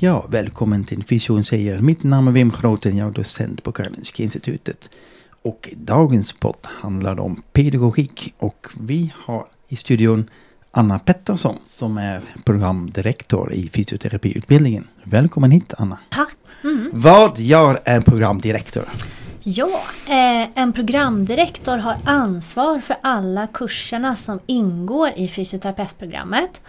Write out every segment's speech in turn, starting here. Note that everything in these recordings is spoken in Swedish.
Ja, välkommen till Fysion säger. Mitt namn är Wim Groten, jag är docent på Karolinska Institutet. Och dagens podd handlar om pedagogik och vi har i studion Anna Pettersson som är programdirektor i fysioterapiutbildningen. Välkommen hit Anna. Tack! Mm. Vad gör en programdirektor? Ja, eh, en programdirektor har ansvar för alla kurserna som ingår i fysioterapeutprogrammet.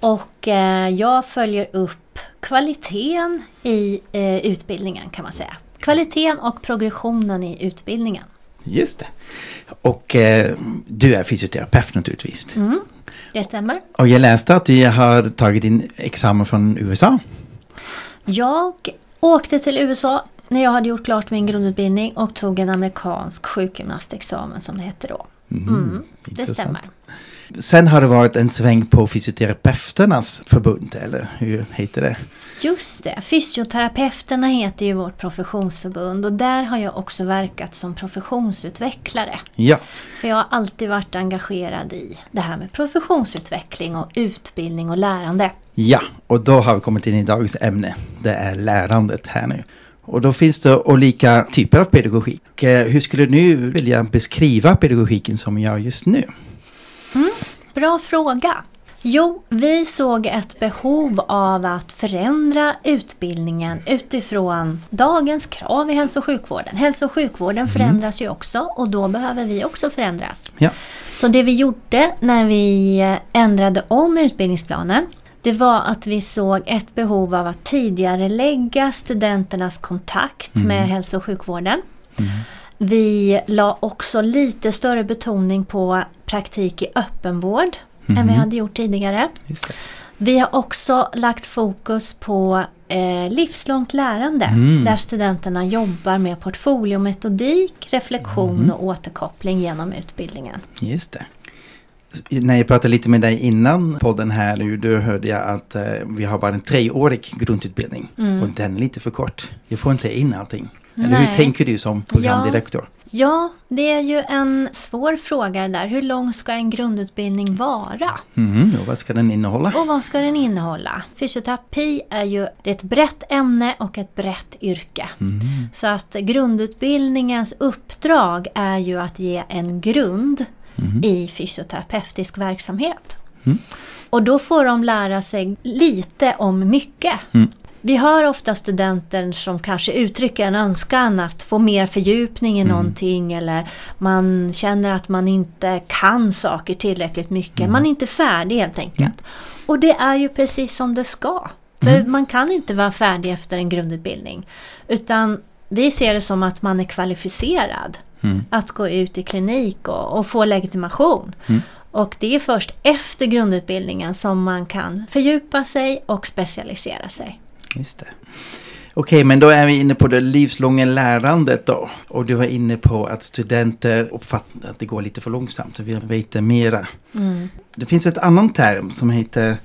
Och eh, jag följer upp kvaliteten i eh, utbildningen kan man säga. Kvaliteten och progressionen i utbildningen. Just det. Och eh, du är fysioterapeut naturligtvis. Mm, det stämmer. Och jag läste att du har tagit din examen från USA. Jag åkte till USA när jag hade gjort klart min grundutbildning och tog en amerikansk sjukgymnastexamen som det hette då. Mm, det intressant. stämmer. Sen har det varit en sväng på fysioterapeuternas förbund, eller hur heter det? Just det, fysioterapeuterna heter ju vårt professionsförbund och där har jag också verkat som professionsutvecklare. Ja, För jag har alltid varit engagerad i det här med professionsutveckling och utbildning och lärande. ja, och då har vi kommit in i dagens ämne. Det är lärandet här nu. Och då finns det olika typer av pedagogik. Eh, Hur skulle du nu vilja beskriva pedagogiken som vi gör just nu? Bra fråga! Jo, vi såg ett behov av att förändra utbildningen utifrån dagens krav i hälso och sjukvården. Hälso och sjukvården förändras ju också och då behöver vi också förändras. Ja, Så det vi gjorde när vi ändrade om utbildningsplanen det var att vi såg ett behov av att tidigare lägga studenternas kontakt med hälso och sjukvården. Vi la också lite större betoning på praktik i öppenvård än vi hade gjort tidigare. Vi har också lagt fokus på eh, livslångt lärande Mm. där studenterna jobbar med portfoliometodik, reflektion och återkoppling genom utbildningen. Just det. När jag pratade lite med dig innan podden här nu, då hörde jag att eh, vi har bara en treårig grundutbildning. Och den är lite för kort. Jag får inte in allting. Eller Nej. hur tänker du som programdirektor? Ja, det är ju en svår fråga där. Hur lång ska en grundutbildning vara? Mm, och vad ska den innehålla? Och vad ska den innehålla? Fysioterapi är ju det är ett brett ämne och ett brett yrke. Så att grundutbildningens uppdrag är ju att ge en grund i fysioterapeutisk verksamhet. Och då får de lära sig lite om mycket. Vi hör ofta studenter som kanske uttrycker en önskan att få mer fördjupning i någonting eller man känner att man inte kan saker tillräckligt mycket. Man är inte färdig helt enkelt. Och det är ju precis som det ska. För man kan inte vara färdig efter en grundutbildning. Utan vi ser det som att man är kvalificerad att gå ut i klinik och, och få legitimation. Och det är först efter grundutbildningen som man kan fördjupa sig och specialisera sig. Just det. Okej, men då är vi inne på det livslånga lärandet då. Och du var inne på att studenter uppfattar att det går lite för långsamt och vill veta mera. Det finns ett annan term som heter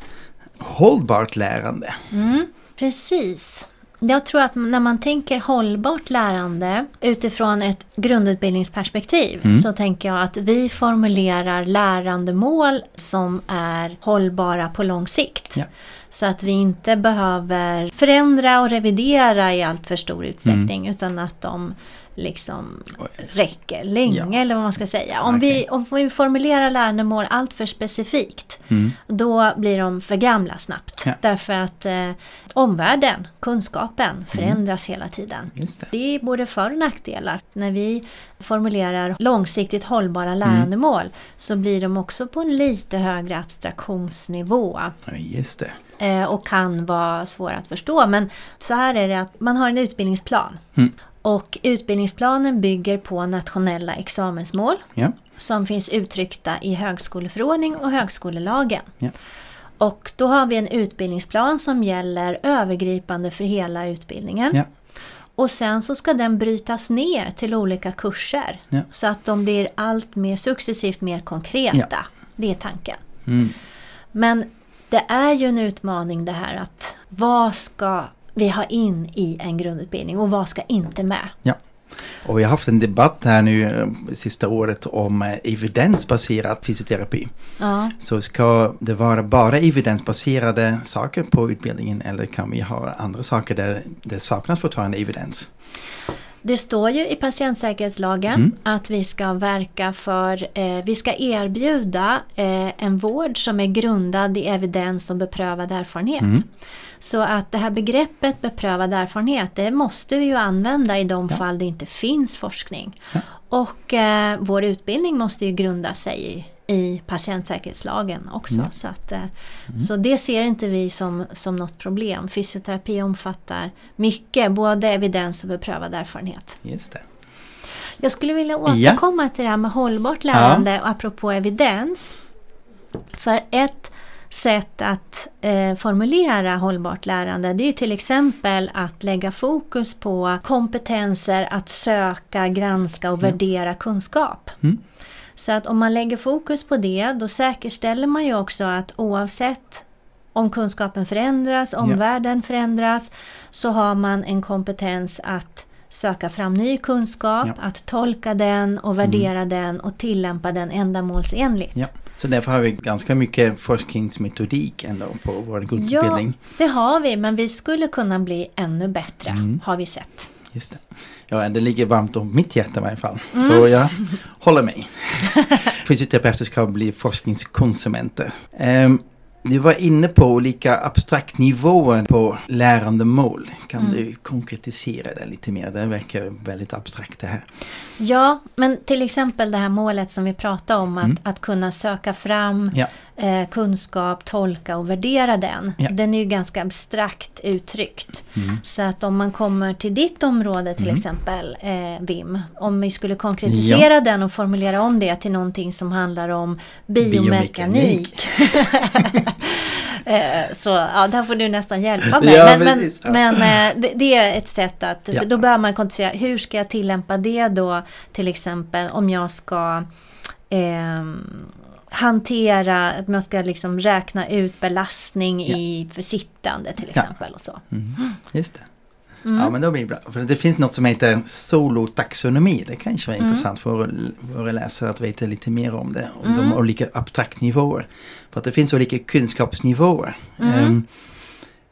hållbart lärande. Mm, precis. Jag tror att när man tänker hållbart lärande utifrån ett grundutbildningsperspektiv så tänker jag att vi formulerar lärandemål som är hållbara på lång sikt. Ja. Så att vi inte behöver förändra och revidera i allt för stor utsträckning utan att de liksom räcker länge Ja. eller vad man ska säga. Om, vi, Okej. om vi formulerar lärandemål allt för specifikt då blir de för gamla snabbt. Ja. Därför att eh, omvärlden, kunskapen förändras hela tiden. Det. Det är både för och nackdelar. När vi formulerar långsiktigt hållbara lärandemål så blir de också på en lite högre abstraktionsnivå Ja, just det. eh, och kan vara svåra att förstå. Men så här är det att man har en utbildningsplan. Mm. Och utbildningsplanen bygger på nationella examensmål. Ja. som finns uttryckta i högskoleförordning och högskolelagen. Ja. Och då har vi en utbildningsplan som gäller övergripande för hela utbildningen. Ja. Och sen så ska den brytas ner till olika kurser. Så att de blir allt mer successivt mer konkreta. Det är tanken. Mm. Men det är ju en utmaning det här att vad ska vi ha in i en grundutbildning och vad ska inte med? Ja. Och vi har haft en debatt här nu eh, sista året om eh, evidensbaserad fysioterapi. Ja, Så ska det vara bara evidensbaserade saker på utbildningen eller kan vi ha andra saker där det saknas fortfarande evidens? Det står ju i patientsäkerhetslagen Mm. att vi ska verka för, eh, vi ska erbjuda eh, en vård som är grundad i evidens och beprövad erfarenhet. Mm. Så att det här begreppet beprövad erfarenhet, det måste vi ju använda i de Ja. fall det inte finns forskning. Ja. Och eh, vår utbildning måste ju grunda sig i, i patientsäkerhetslagen också. Ja. Så, att, eh, så det ser inte vi som, som något problem. Fysioterapi omfattar mycket, både evidens och beprövad erfarenhet. Just det. Jag skulle vilja återkomma till det här med hållbart lärande och apropå evidens. För ett sätt att eh, formulera hållbart lärande det är till exempel att lägga fokus på kompetenser att söka, granska och Ja. värdera kunskap. Mm. Så att om man lägger fokus på det då säkerställer man ju också att oavsett om kunskapen förändras, om Ja. världen förändras så har man en kompetens att söka fram ny kunskap, Ja. att tolka den och värdera den och tillämpa den ändamålsenligt. Ja. Så därför har vi ganska mycket forskningsmetodik ändå på vår Ja, grundutbildning. det har vi, men vi skulle kunna bli ännu bättre, Mm. har vi sett. Just det. Ja, det ligger varmt om mitt hjärta i varje fall. Mm. Så jag håller mig. Fysioterapeuter ska bli forskningskonsumenter. Um, du var inne på olika abstrakt nivåer på lärandemål. Kan Mm. du konkretisera det lite mer? Det verkar väldigt abstrakt det här. Ja, men till exempel det här målet som vi pratade om, att, Mm. att kunna söka fram Ja. Eh, kunskap, tolka och värdera den. Ja. Den är ju ganska abstrakt uttryckt. Mm. Så att om man kommer till ditt område till Mm. exempel, eh, Vim, om vi skulle konkretisera den och formulera om det till någonting som handlar om biomekanik. Eh, Så ja, där får du nästan hjälpa mig. Ja, men precis, ja. men eh, det, det är ett sätt att, Ja. då bör man konkretisera, hur ska jag tillämpa det då till exempel om jag ska ehm, hantera, att man ska liksom räkna ut belastning Ja. i för sittande till Ja. exempel och så. Mm. Just det. Mm. Ja men då blir det bra. För det finns något som heter solotaxonomi. Det kanske var Mm. intressant för våra läsare att veta lite mer om det. Om Mm. de olika abstraktnivåer. För att det finns olika kunskapsnivåer. Mm. Ehm,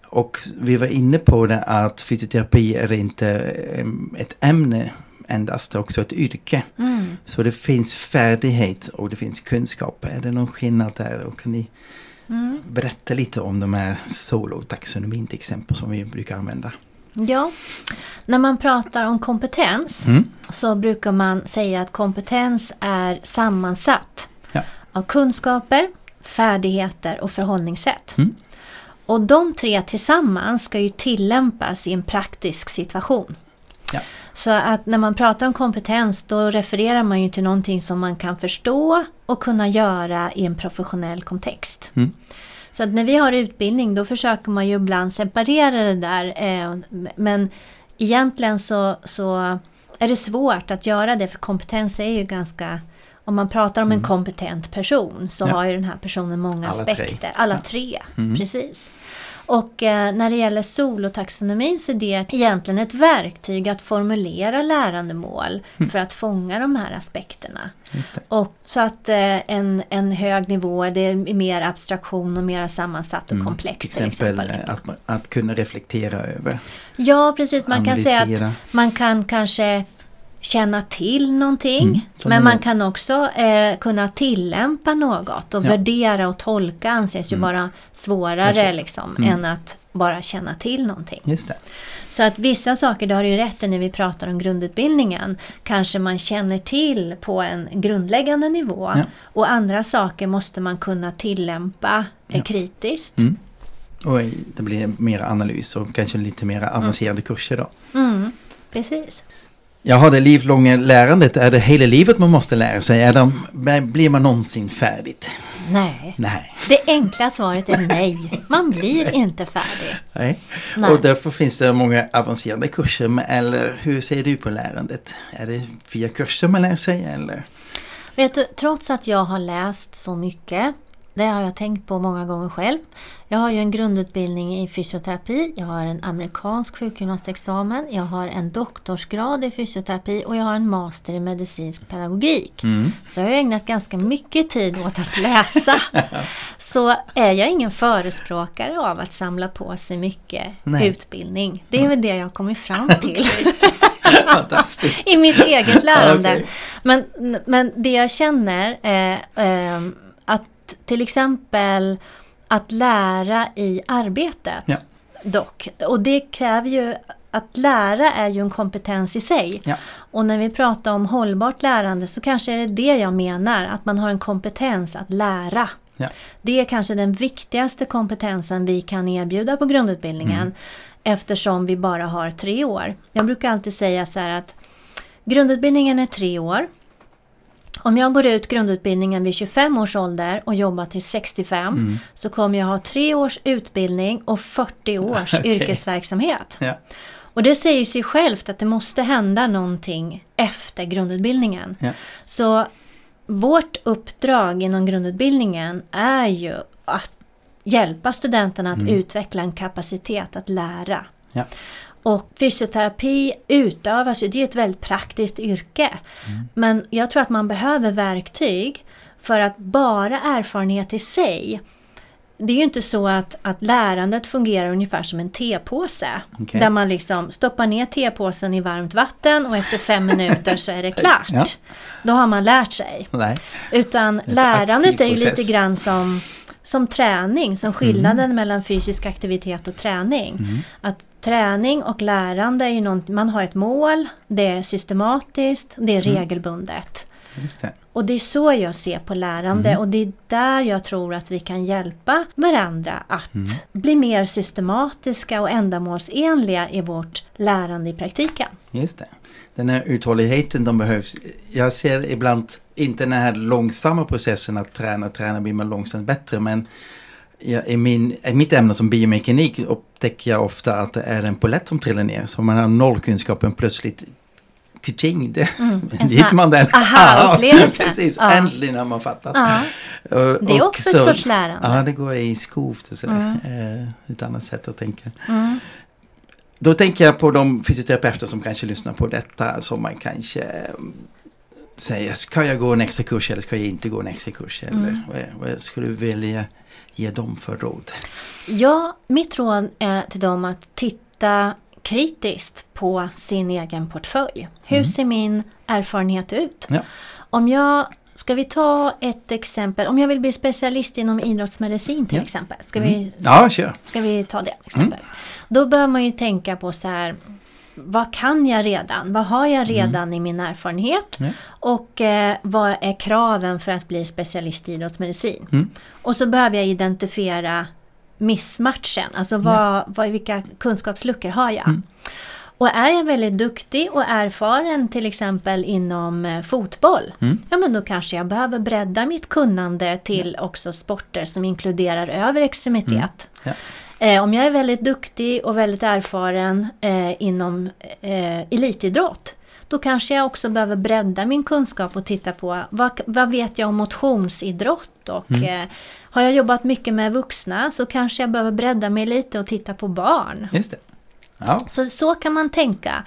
och vi var inne på det att fysioterapi är inte em, ett ämne endast, det är också ett yrke. Mm. Så det finns färdighet och det finns kunskap. Är det någon skillnad där? Och kan ni Mm. berätta lite om de här solotaxonomin till exempel som vi brukar använda? Ja, när man pratar om kompetens Mm. så brukar man säga att kompetens är sammansatt Ja. av kunskaper, färdigheter och förhållningssätt. Mm. Och de tre tillsammans ska ju tillämpas i en praktisk situation. Ja. Så att när man pratar om kompetens då refererar man ju till någonting som man kan förstå och kunna göra i en professionell kontext. Mm. Så att när vi har utbildning då försöker man ju ibland separera det där. Eh, men egentligen så, så är det svårt att göra det för kompetens är ju ganska om man pratar om en kompetent person så Mm. Ja. har ju den här personen många Alla tre. aspekter. Alla Ja. tre, Mm. precis. Och eh, när det gäller solotaxonomin så är det egentligen ett verktyg att formulera lärandemål Mm. för att fånga de här aspekterna. Och så att eh, en, en hög nivå, det är mer abstraktion och mer sammansatt och komplext till Till exempel exempel. eh, att, att kunna reflektera över. Ja, precis. Man kan säga att man kan kanske känna till någonting. Mm, men en- man kan också eh, kunna tillämpa något och Ja. värdera och tolka anses ju Mm. vara svårare liksom, mm. än att bara känna till någonting. Just det. Så att vissa saker, det har ju rätt när vi pratar om grundutbildningen, kanske man känner till på en grundläggande nivå Ja. och andra saker måste man kunna tillämpa eh, Ja. kritiskt. Mm. Och det blir mer analys och kanske lite mer avancerade kurser då. Mm, precis. Jaha, det livslånga lärandet, är det hela livet man måste lära sig? Är det, blir man någonsin färdigt? Nej. Nej. Det enkla svaret är nej. Man blir inte färdig. Nej. Nej. Och därför finns det många avancerade kurser. Eller hur ser du på lärandet? Är det via kurser man lär sig eller? Vet du, trots att jag har läst så mycket, det har jag tänkt på många gånger själv. Jag har ju en grundutbildning i fysioterapi, jag har en amerikansk sjukgymnastexamen, jag har en doktorsgrad i fysioterapi och jag har en master i medicinsk pedagogik. Mm. Så jag har ägnat ganska mycket tid åt att läsa. Så är jag ingen förespråkare av att samla på sig mycket Nej. utbildning. Det är väl det jag har kommit fram till. I mitt eget lärande. Okej. men, men det jag känner eh, att till exempel att lära i arbetet Ja. dock. Och det kräver ju att lära är ju en kompetens i sig. Ja. Och när vi pratar om hållbart lärande så kanske är det det jag menar, att man har en kompetens att lära. Ja. Det är kanske den viktigaste kompetensen vi kan erbjuda på grundutbildningen Mm. eftersom vi bara har tre år. Jag brukar alltid säga så här att grundutbildningen är tre år. Om jag går ut grundutbildningen vid 25 års ålder och jobbar till 65 Mm. så kommer jag ha tre års utbildning och 40 års Okej. yrkesverksamhet. Ja. Och det säger sig självt att det måste hända någonting efter grundutbildningen. Ja. Så vårt uppdrag inom grundutbildningen är ju att hjälpa studenterna att utveckla en kapacitet att lära. Ja. Och fysioterapi utövas ju, det är ett väldigt praktiskt yrke. Men jag tror att man behöver verktyg för att bara erfarenhet i sig det är ju inte så att, att lärandet fungerar ungefär som en tepåse. Okej. Där man liksom stoppar ner tepåsen i varmt vatten och efter fem minuter så är det klart. Ja. Då har man lärt sig. Nej. Utan lärandet är ju process. lite grann som, som träning, som skillnaden mellan fysisk aktivitet och träning. Att träning och lärande är ju något, man har ett mål, det är systematiskt, det är regelbundet. Just det. Och det är så jag ser på lärande och det är där jag tror att vi kan hjälpa varandra att bli mer systematiska och ändamålsenliga i vårt lärande i praktiken. Just det. Den här uthålligheten de behövs. Jag ser ibland inte den här långsamma processen att träna och träna blir man långsamt bättre. Men i, min, i mitt ämne som biomekanik upptäcker jag ofta att det är en polett som trillar ner. Så man har noll kunskap men plötsligt Kaching, det, sån här man den. aha-upplevelse. Precis, Ja. äntligen har man fattat. Ja, Och- det är också ett sorts lärande. Ja, det går i skovt och sådär. Eh, ett annat sätt att tänka. Mm. Då tänker jag på de fysioterapeuter som kanske lyssnar på detta som man kanske säger ska jag gå en extra kurs eller ska jag inte gå en extra kurs? Eller Mm. vad, vad skulle du vilja ge dem för råd? Ja, mitt råd är till dem att titta kritiskt på sin egen portfölj. Hur ser min erfarenhet ut? Ja. Om jag, ska vi ta ett exempel, om jag vill bli specialist inom idrottsmedicin till Ja. exempel. Ska, vi, Ja, kör. ska vi ta det exempel? Då bör man ju tänka på så här, vad kan jag redan? Vad har jag redan i min erfarenhet? Ja. Och eh, vad är kraven för att bli specialist i idrottsmedicin? Mm. Och så behöver jag identifiera missmatchen, alltså vad, vad, vilka kunskapsluckor har jag? Mm. Och är jag väldigt duktig och erfaren till exempel inom eh, fotboll, Mm. ja men då kanske jag behöver bredda mitt kunnande till också sporter som inkluderar över extremitet. Ja. Eh, om jag är väldigt duktig och väldigt erfaren eh, inom eh, elitidrott, då kanske jag också behöver bredda min kunskap och titta på vad, vad vet jag om motionsidrott och Mm. eh, har jag jobbat mycket med vuxna så kanske jag behöver bredda mig lite och titta på barn. Just det. Ja, Så, så kan man tänka.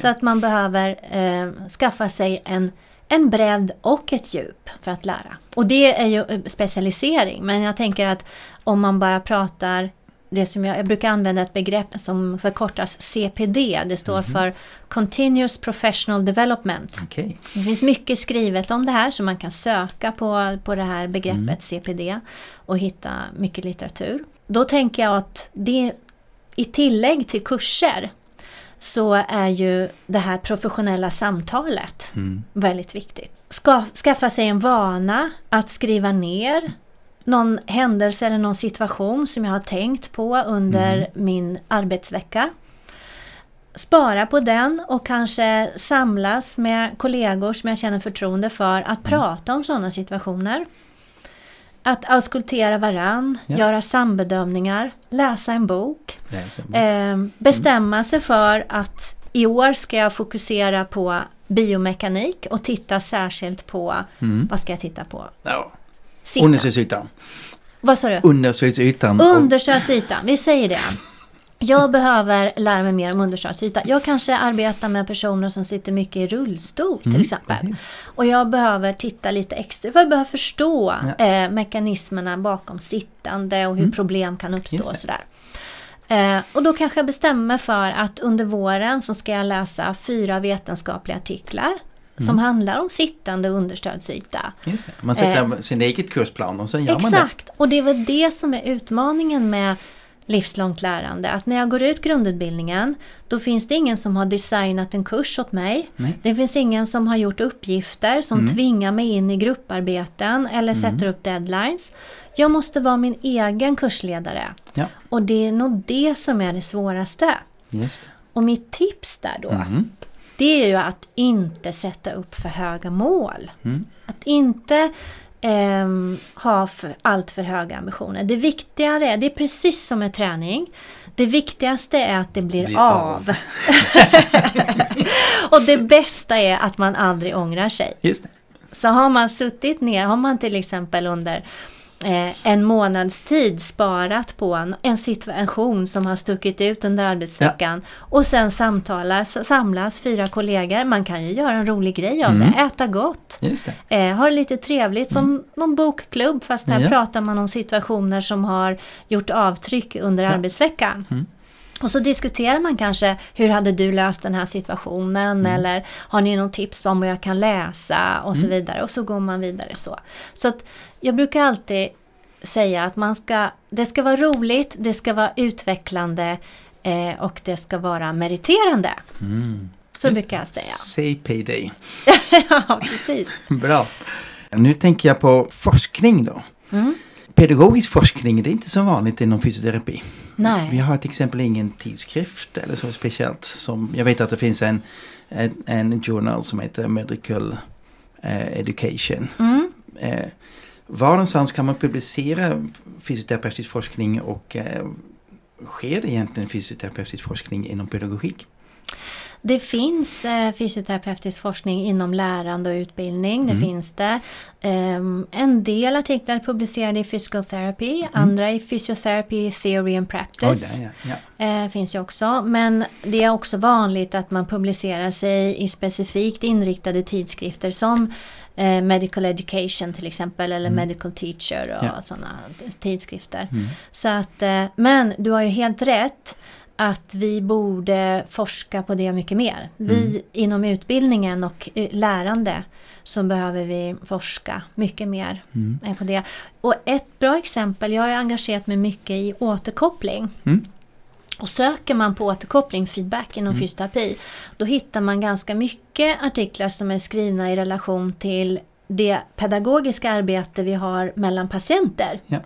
Så att man behöver eh, skaffa sig en, en bredd och ett djup för att lära. Och det är ju eh, specialisering. Men jag tänker att om man bara pratar det som jag, jag brukar använda ett begrepp som förkortas CPD. Det står för Continuous Professional Development. Okej. Det finns mycket skrivet om det här så man kan söka på, på det här begreppet CPD och hitta mycket litteratur. Då tänker jag att det i tillägg till kurser så är ju det här professionella samtalet Mm. väldigt viktigt. Ska, skaffa sig en vana att skriva ner någon händelse eller någon situation som jag har tänkt på under min arbetsvecka. spara på den och kanske samlas med kollegor som jag känner förtroende för att prata om sådana situationer. Att auskultera varann, Ja. göra sambedömningar, läsa en bok. Läsa. Eh, bestämma sig för att i år ska jag fokusera på biomekanik och titta särskilt på, Mm. vad ska jag titta på? Ja. Sitta. Undersöksytan. Vad sa du? Undersöksytan. och- Understödsyta, vi säger det. Jag behöver lära mig mer om understödsyta. Jag kanske arbetar med personer som sitter mycket i rullstol till Mm, exempel. precis. Och jag behöver titta lite extra, för jag behöver förstå Ja. eh, mekanismerna bakom sittande och hur Mm. problem kan uppstå och sådär. Eh, och då kanske jag bestämmer mig för att under våren så ska jag läsa fyra vetenskapliga artiklar som Mm. handlar om sittande understödsyta. Just det. Man sätter sin eget kursplan och sen gör man det. Exakt, och det är väl det som är utmaningen med livslångt lärande. Att när jag går ut grundutbildningen då finns det ingen som har designat en kurs åt mig. Nej. Det finns ingen som har gjort uppgifter som Mm. tvingar mig in i grupparbeten eller sätter upp deadlines. Jag måste vara min egen kursledare. Ja, Och det är nog det som är det svåraste. just Och mitt tips där då, det. Det är ju att inte sätta upp för höga mål. Mm. Att inte ehm, ha för, allt för höga ambitioner. Det viktigare är, det är precis som med träning, det viktigaste är att det blir, Blir av. av. och det bästa är att man aldrig ångrar sig. Just det. Så har man suttit ner, har man till exempel under eh, en månads tid sparat på en, en situation som har stuckit ut under arbetsveckan och sen samtalas, samlas fyra kollegor. Man kan ju göra en rolig grej av Mm. det, äta gott. Det. Eh, ha det lite trevligt som någon bokklubb fast här Ja. pratar man om situationer som har gjort avtryck under Ja. arbetsveckan. Mm. Och så diskuterar man kanske hur hade du löst den här situationen Mm. eller har ni någon tips om vad jag kan läsa och så Mm. vidare och så går man vidare så. Så att jag brukar alltid säga att man ska, det ska vara roligt, det ska vara utvecklande eh, och det ska vara meriterande. Mm. Så brukar jag säga. Say payday. ja, precis. Bra. Nu tänker jag på forskning då. Mm. Pedagogisk forskning, det är inte så vanligt inom fysioterapi. Nej. Vi har till exempel ingen tidskrift eller så speciellt. Som, jag vet att det finns en, en, en journal som heter Medical eh, Education. Mm. Eh, var någonstans kan man publicera fysioterapeutisk forskning och eh, sker det egentligen fysioterapeutisk forskning inom pedagogik? Det finns eh, fysioterapeutisk forskning inom lärande och utbildning. Det Mm. finns det. Ehm, en del artiklar är publicerade i Physical Therapy, andra i Physiotherapy Theory and Practice. Där, ja. ja. Eh, finns ju också. Men det är också vanligt att man publicerar sig i specifikt inriktade tidskrifter som eh, Medical Education till exempel eller Medical Teacher och Mm. Ja. sådana tidskrifter. Mm. Så att, eh, men du har ju helt rätt att vi borde forska på det mycket mer. Vi Mm. inom utbildningen och eh, lärande så behöver vi forska mycket mer Mm. eh, på det. Och ett bra exempel, jag har engagerat mig mycket i återkoppling. Mm. Och söker man på återkoppling, feedback inom Mm. fysioterapi, då hittar man ganska mycket artiklar som är skrivna i relation till det pedagogiska arbete vi har mellan patienter. Ja.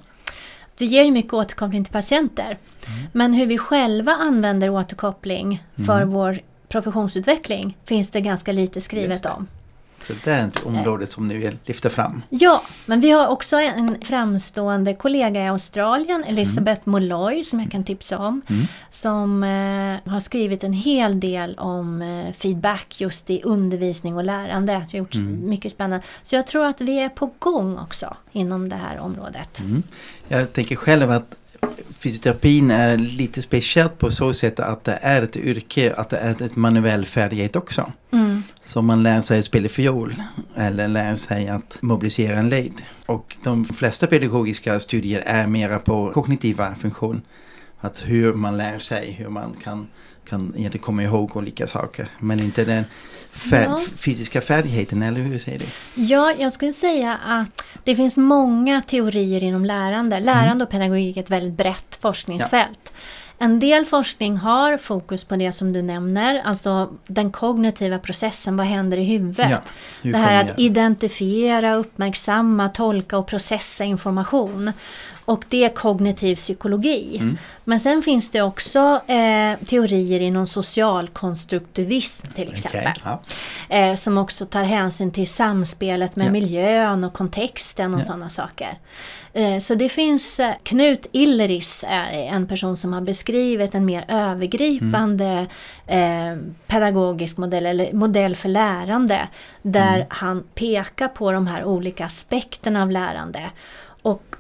Vi ger ju mycket återkoppling till patienter. Mm. Men hur vi själva använder återkoppling för Mm. vår professionsutveckling finns det ganska lite skrivet det. om. Så det är ett område som nu vill lyfta fram. Ja, men vi har också en framstående kollega i Australien, Elisabeth Molloy, som jag kan tipsa om. Mm. Som eh, har skrivit en hel del om eh, feedback just i undervisning och lärande. Det har gjorts Mm. mycket spännande. Så jag tror att vi är på gång också inom det här området. Mm. Jag tänker själv att fysioterapin är lite speciellt på så sätt att det är ett yrke, att det är ett manuell färdighet också. Mm. Som man lär sig att spela fiol eller lär sig att mobilisera en lejd. Och de flesta pedagogiska studier är mera på kognitiva funktion. Att hur man lär sig, hur man kan, kan komma ihåg olika saker. Men inte den fär- Ja. fysiska färdigheten, eller hur säger du? Ja, jag skulle säga att det finns många teorier inom lärande. Lärande och pedagogik är ett väldigt brett forskningsfält. En del forskning har fokus på det som du nämner, alltså den kognitiva processen, vad händer i huvudet? Ja, det här att identifiera, uppmärksamma, tolka och processa information. Och det är kognitiv psykologi. Mm. Men sen finns det också eh, teorier inom socialkonstruktivism till exempel. Okej, ja. Eh, som också tar hänsyn till samspelet med Ja. miljön och kontexten och Ja. sådana saker. Eh, så det finns, eh, Knut Illeris är en person som har beskrivit en mer övergripande eh, pedagogisk modell eller modell för lärande. Där han pekar på de här olika aspekterna av lärande.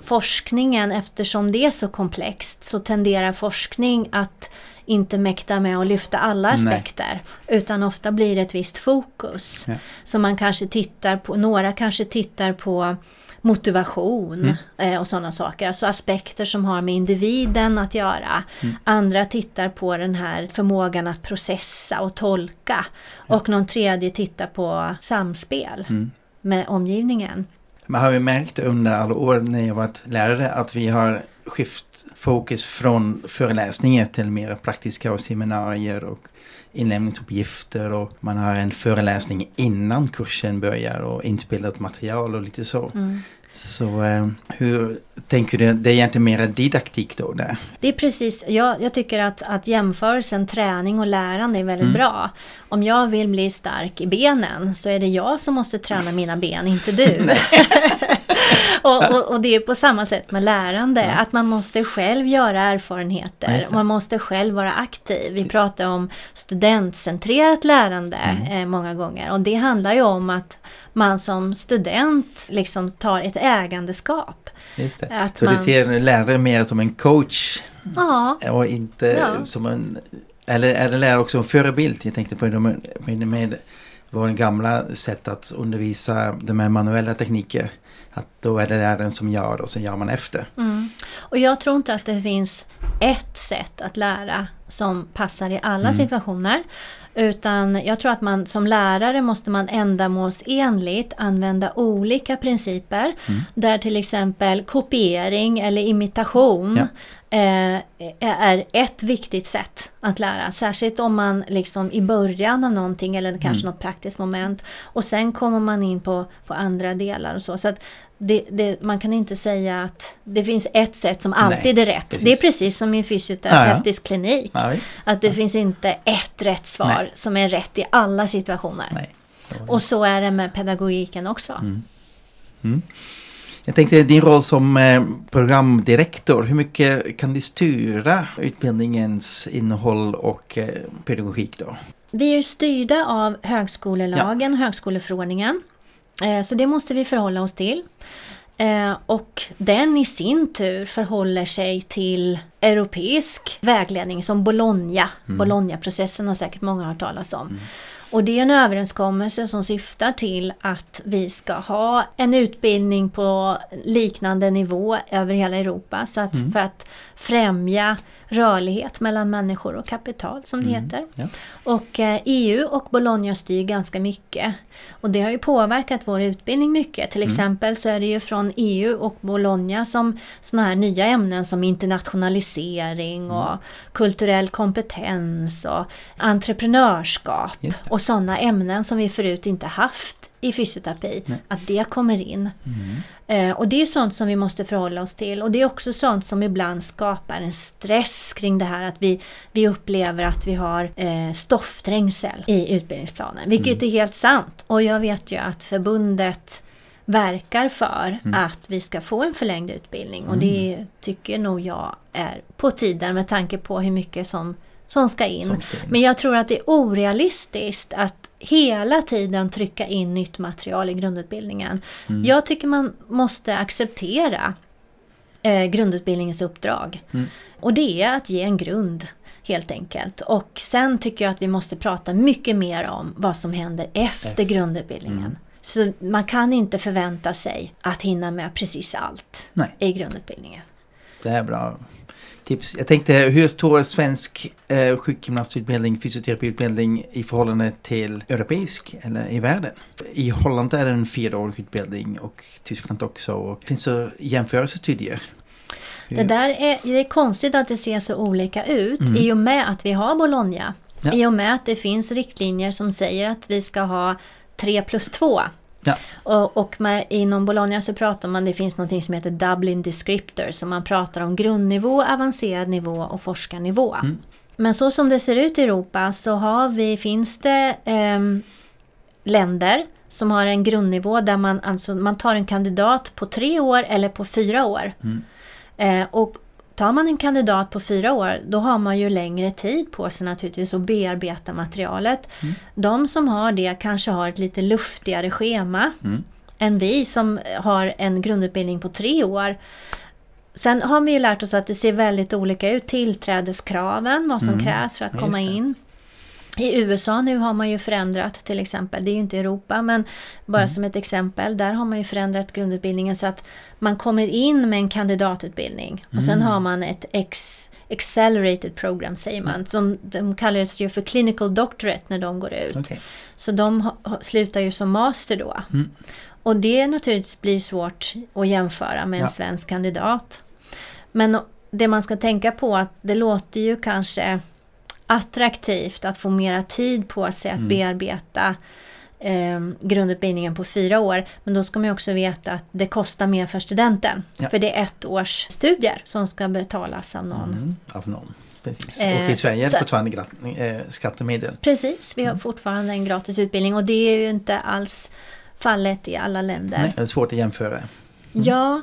Forskningen, eftersom det är så komplext, så tenderar forskning att inte mäkta med att lyfta alla Nej. aspekter. Utan ofta blir det ett visst fokus. Ja. Så man kanske tittar på, några kanske tittar på motivation Mm. eh, och sådana saker. Alltså aspekter som har med individen att göra. Mm. Andra tittar på den här förmågan att processa och tolka. Och någon tredje tittar på samspel Mm. med omgivningen. Man har ju märkt under alla år när jag varit lärare att vi har skift fokus från föreläsningar till mer praktiska och seminarier och inlämningsuppgifter och man har en föreläsning innan kursen börjar och inspelat material och lite så. Mm. Så eh, hur tänker du? Det är egentligen mer didaktik då där? Det är precis, jag, jag tycker att, att jämförelsen träning och lärande är väldigt Mm. bra. Om jag vill bli stark i benen så är det jag som måste träna mina ben, inte du. och, och, och det är på samma sätt med lärande, att man måste själv göra Ja, erfarenheter. Man måste själv vara aktiv. Vi pratar om studentcentrerat lärande Mm. eh, många gånger och det handlar ju om att man som student liksom tar ett ägandeskap. Just det. Att Så man- du ser lärare mer som en coach Ja, och inte Ja. som en... Eller är det lärare också en förebild? Jag tänkte på det med, med, med vår gamla sätt att undervisa de här manuella tekniker. Att då är det läraren som gör och sen gör man efter. Mm. Och jag tror inte att det finns ett sätt att lära som passar i alla Mm. situationer. Utan jag tror att man som lärare måste man ändamålsenligt använda olika principer. Mm. Där till exempel kopiering eller imitation eh, är ett viktigt sätt att lära. Särskilt om man liksom i början av någonting eller kanske Mm. något praktiskt moment. Och sen kommer man in på, på andra delar och så. så det, det, man kan inte säga att det finns ett sätt som alltid är rätt. precis. Det är precis som i en fysioterapeutisk klinik. Ja. Att det finns inte ett rätt svar Nej. som är rätt i alla situationer. Nej. Och så är det med pedagogiken också. Mm. Mm. Jag tänkte din roll som eh, programdirektor, hur mycket kan du styra utbildningens innehåll och eh, pedagogik då? Vi är styrda av högskolelagen, högskoleförordningen. Eh, Så det måste vi förhålla oss till. Eh, Och den i sin tur förhåller sig till europeisk vägledning som Bologna. Bologna-processen har säkert många hört talas om. Och det är en överenskommelse som syftar till att vi ska ha en utbildning på liknande nivå över hela Europa. Så att för att främja rörlighet mellan människor och kapital som det heter. Ja. Och eh, EU och Bologna styr ganska mycket. Och det har ju påverkat vår utbildning mycket. Till exempel så är det ju från EU och Bologna som sådana här nya ämnen som internationalisering och kulturell kompetens och entreprenörskap och sådana ämnen som vi förut inte haft i fysioterapi, att det kommer in. Eh, och det är sånt som vi måste förhålla oss till och det är också sånt som ibland skapar en stress kring det här att vi, vi upplever att vi har eh, stoffträngsel i utbildningsplanen, vilket är helt sant. Och jag vet ju att förbundet verkar för att vi ska få en förlängd utbildning och det tycker nog jag är på tiden med tanke på hur mycket som, som ska in. Som ska in. Men jag tror att det är orealistiskt att hela tiden trycka in nytt material i grundutbildningen. Mm. Jag tycker man måste acceptera eh, grundutbildningens uppdrag. Mm. Och det är att ge en grund helt enkelt. Och sen tycker jag att vi måste prata mycket mer om vad som händer efter grundutbildningen. Mm. Så man kan inte förvänta sig att hinna med precis allt Nej. i grundutbildningen. Det är bra tips. Jag tänkte, hur står svensk eh, sjukgymnastutbildning, fysioterapiutbildning i förhållande till europeisk eller i världen? I Holland är det en fyraårig utbildning och Tyskland också. Och finns det jämförelsestudier? Det där är, det är konstigt att det ser så olika ut Mm. i och med att vi har Bologna. Ja. I och med att det finns riktlinjer som säger att vi ska ha 3 plus 2 Ja. Och, och med, inom Bologna så pratar man, det finns något som heter Dublin Descriptor, så man pratar om grundnivå, avancerad nivå och forskarnivå. Mm. Men så som det ser ut i Europa så har vi, finns det ehm, länder som har en grundnivå där man, alltså, man tar en kandidat på tre år eller på fyra år. Mm. Eh, och tar man en kandidat på fyra år då har man ju längre tid på sig naturligtvis att bearbeta materialet. Mm. De som har det kanske har ett lite luftigare schema Mm. än vi som har en grundutbildning på tre år. Sen har vi ju lärt oss att det ser väldigt olika ut, tillträdeskraven, vad som Mm. krävs för att Ja, komma in. I USA nu har man ju förändrat till exempel, det är ju inte Europa men bara Mm. som ett exempel, där har man ju förändrat grundutbildningen så att man kommer in med en kandidatutbildning och sen Mm. har man ett ex, accelerated program säger man. Som, de kallas ju för clinical doctorate när de går ut. Okej. Så de ha, slutar ju som master då. Mm. Och det naturligtvis blir svårt att jämföra med en Ja. svensk kandidat. Men det man ska tänka på att det låter ju kanske attraktivt att få mera tid på sig att Mm. bearbeta eh, grundutbildningen på fyra år. Men då ska man också veta att det kostar mer för studenten. Ja. För det är ett års studier som ska betalas av någon. Mm. Av någon. Precis. Eh, och i Sverige är det fortfarande eh, skattemedel. Precis, vi har Mm. fortfarande en gratis utbildning och det är ju inte alls fallet i alla länder. Nej, det är svårt att jämföra. Ja,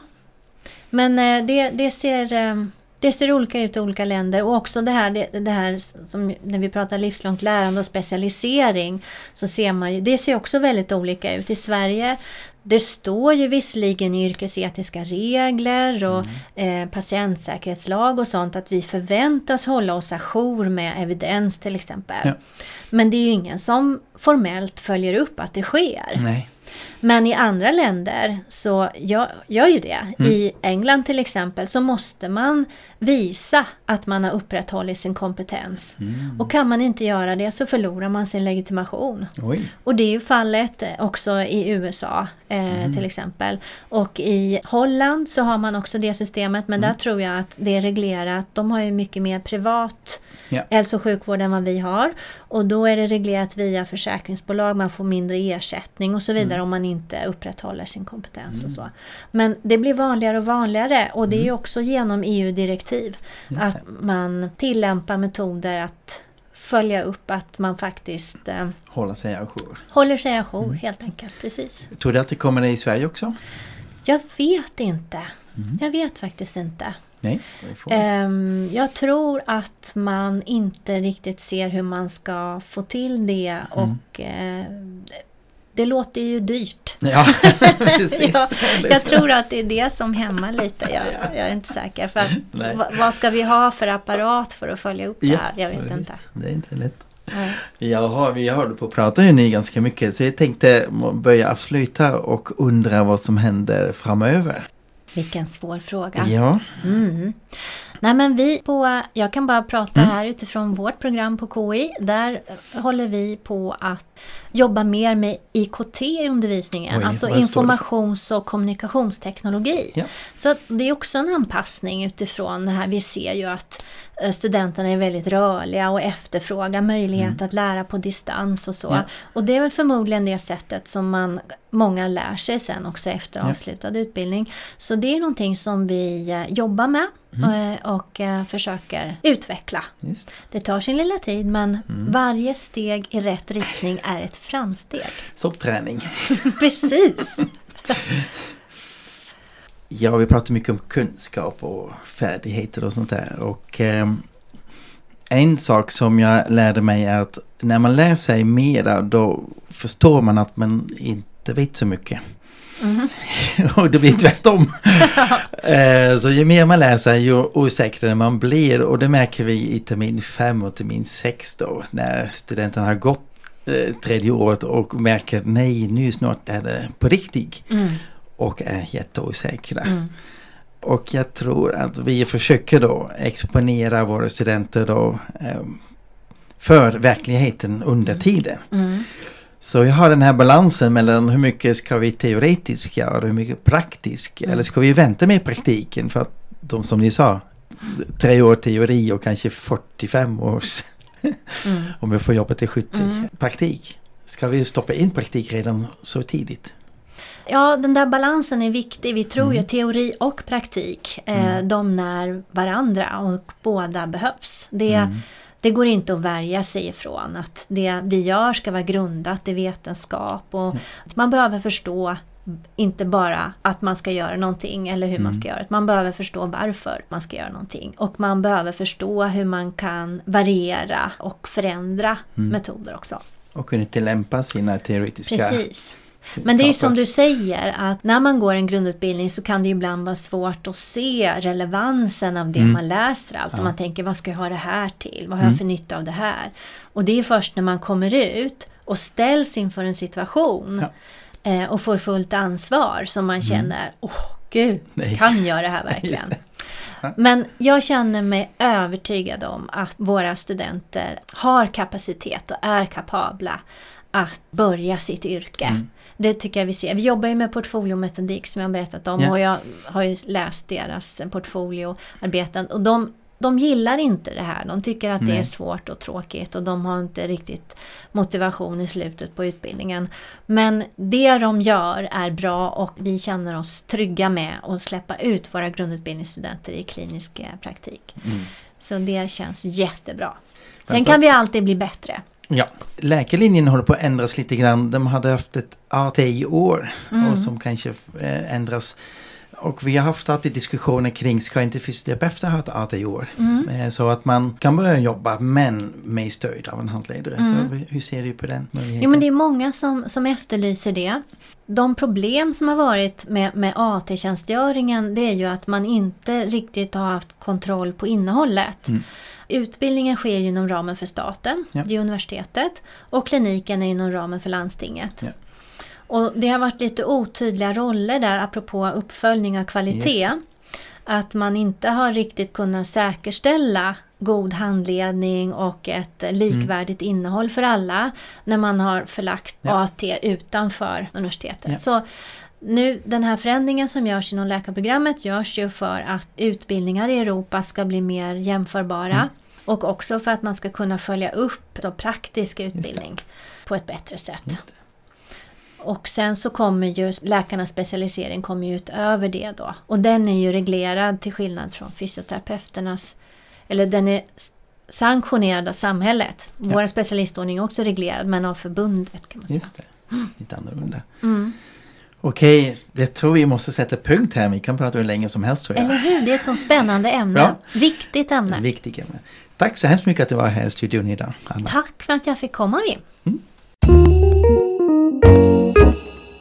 men eh, det, det, ser, eh, det ser olika ut i olika länder och också det här, det, det här som när vi pratar livslångt lärande och specialisering så ser man ju, det ser också väldigt olika ut. I Sverige det står ju visserligen i yrkesetiska regler och Mm. eh, patientsäkerhetslag och sånt att vi förväntas hålla oss ajour med evidens till exempel. Ja. Men det är ju ingen som formellt följer upp att det sker. Nej. Men i andra länder så gör, gör ju det. Mm. I England till exempel så måste man visa att man har upprätthållit sin kompetens. Mm. Och kan man inte göra det så förlorar man sin legitimation. Oj. Och det är ju fallet också i USA eh, Mm. till exempel. Och i Holland så har man också det systemet men Mm. där tror jag att det är reglerat. De har ju mycket mer privat Ja. hälso och sjukvård än vad vi har. Och då är det reglerat via försäkringsbolag, man får mindre ersättning och så vidare. Om man inte upprätthåller sin kompetens och så. Men det blir vanligare och vanligare och det är ju också genom EU-direktiv Mm. Att man tillämpar metoder att följa upp att man faktiskt eh, Hålla sig ajour. håller sig ajour Mm. helt enkelt. Precis. Tror du att det kommer det i Sverige också? Jag vet inte. Mm. Jag vet faktiskt inte. Nej. Ehm, jag tror att man inte riktigt ser hur man ska få till det och eh, det låter ju dyrt. Ja, precis. Ja, Jag tror att det är det som hämmar lite. Jag, jag är inte säker. För att, Nej. vad, ska vi ha för apparat för att följa upp det Ja, här? Jag vet precis. inte. Det är inte lätt. Nej. Jaha, vi håller på att prata ju nu ganska mycket så jag tänkte börja avsluta och undra vad som händer framöver. Vilken svår fråga. Ja, Mm. Nej men vi på, jag kan bara prata Mm. här utifrån vårt program på KI. Där håller vi på att jobba mer med IKT i undervisningen. Oj, alltså informations och kommunikationsteknologi. Ja. Så det är också en anpassning utifrån det här. Vi ser ju att studenterna är väldigt rörliga och efterfrågar möjlighet att lära på distans och så. Mm. Ja. Och det är väl förmodligen det sättet som man, många lär sig sen också efter Ja. avslutad utbildning. Så det är någonting som vi eh, jobbar med Mm. eh, och eh, försöker utveckla. just. Det tar sin lilla tid men Mm. varje steg i rätt riktning är ett framsteg. Soppträning. Precis! Ja, vi pratar mycket om kunskap och färdigheter och sånt där. Och eh, en sak som jag lärde mig är att när man lär sig mera då förstår man att man inte vet så mycket. Mhm. och det blir tvärtom. Eh, så ju mer man lär sig ju osäkrare man blir och det märker vi i termin 5 och termin 6 då när studenten har gått eh, tredje året och märker nej nu snart är det på riktigt Mm. Och är jätteosäkra. Mm. Och jag tror att vi försöker då exponera våra studenter då eh, för verkligheten under tiden. Mm. Så jag har den här balansen mellan hur mycket ska vi teoretiskt göra och hur mycket praktiskt. Mm. Eller ska vi vänta med praktiken för att de som ni sa, tre år teori och kanske 45 års, Mm. om vi får jobba till 70, Mm. praktik. Ska vi stoppa in praktik redan så tidigt? Ja, den där balansen är viktig. Vi tror ju teori och praktik, eh, de när varandra och båda behövs. Det, det går inte att värja sig ifrån att det vi gör ska vara grundat i vetenskap och man behöver förstå inte bara att man ska göra någonting eller hur man ska göra det. Man behöver förstå varför man ska göra någonting. Och man behöver förstå hur man kan variera och förändra metoder också. Och kunna tillämpa sina teoretiska Precis. Men det är ju som du säger att när man går en grundutbildning så kan det ibland vara svårt att se relevansen av det Mm. man läser allt. Och man tänker vad ska jag ha det här till? Vad har jag för nytta av det här? Och det är först när man kommer ut och ställs inför en situation Ja. eh, och får fullt ansvar som man känner, åh gud, Mm. Nej. kan jag det här verkligen? Men jag känner mig övertygad om att våra studenter har kapacitet och är kapabla att börja sitt yrke. Mm. Det tycker jag vi ser. Vi jobbar ju med portfoliometodik som jag har berättat om Ja. och jag har ju läst deras portfolioarbeten och de, de gillar inte det här. De tycker att det Nej. är svårt och tråkigt och de har inte riktigt motivation i slutet på utbildningen. Men det de gör är bra och vi känner oss trygga med att släppa ut våra grundutbildningsstudenter i klinisk eh, praktik. Mm. Så det känns jättebra. Sen kan vi alltid bli bättre. Ja, läkarlinjen håller på att ändras lite grann. De hade haft ett ATI-år Mm. och som kanske eh, ändras. Och vi har haft alltid diskussioner kring, ska inte fysioterapeuter ha ett ATI-år? Mm. Eh, Så att man kan börja jobba men med stöd av en handledare. Mm. Hur ser du på den möjligheten? Jo men det är många som, som efterlyser det. De problem som har varit med, med AT-tjänstgöringen det är ju att man inte riktigt har haft kontroll på innehållet. Mm. Utbildningen sker ju inom ramen för staten, Ja. det är universitetet, och kliniken är inom ramen för landstinget. Ja. Och det har varit lite otydliga roller där apropå uppföljning av kvalitet. Just Att man inte har riktigt kunnat säkerställa god handledning och ett likvärdigt innehåll för alla när man har förlagt Ja. AT utanför universitetet. Ja. Så nu, den här förändringen som görs inom läkarprogrammet görs ju för att utbildningar i Europa ska bli mer jämförbara Mm. och också för att man ska kunna följa upp praktisk utbildning på ett bättre sätt. Och sen så kommer ju läkarnas specialisering kommer ju utöver det då. Och den är ju reglerad till skillnad från fysioterapeuternas, eller den är sanktionerad av samhället. Vår specialistordning är också reglerad men av förbundet kan man säga. Just det. Lite annorlunda. Mm. Okej, det tror vi måste sätta punkt här. Vi kan prata hur länge som helst tror jag. Eller hur? Det är ett sånt spännande ämne. Ja. Viktigt ämne. En viktig ämne. Tack så hemskt mycket att du var här i studion idag, Anna. Tack för att jag fick komma Wim.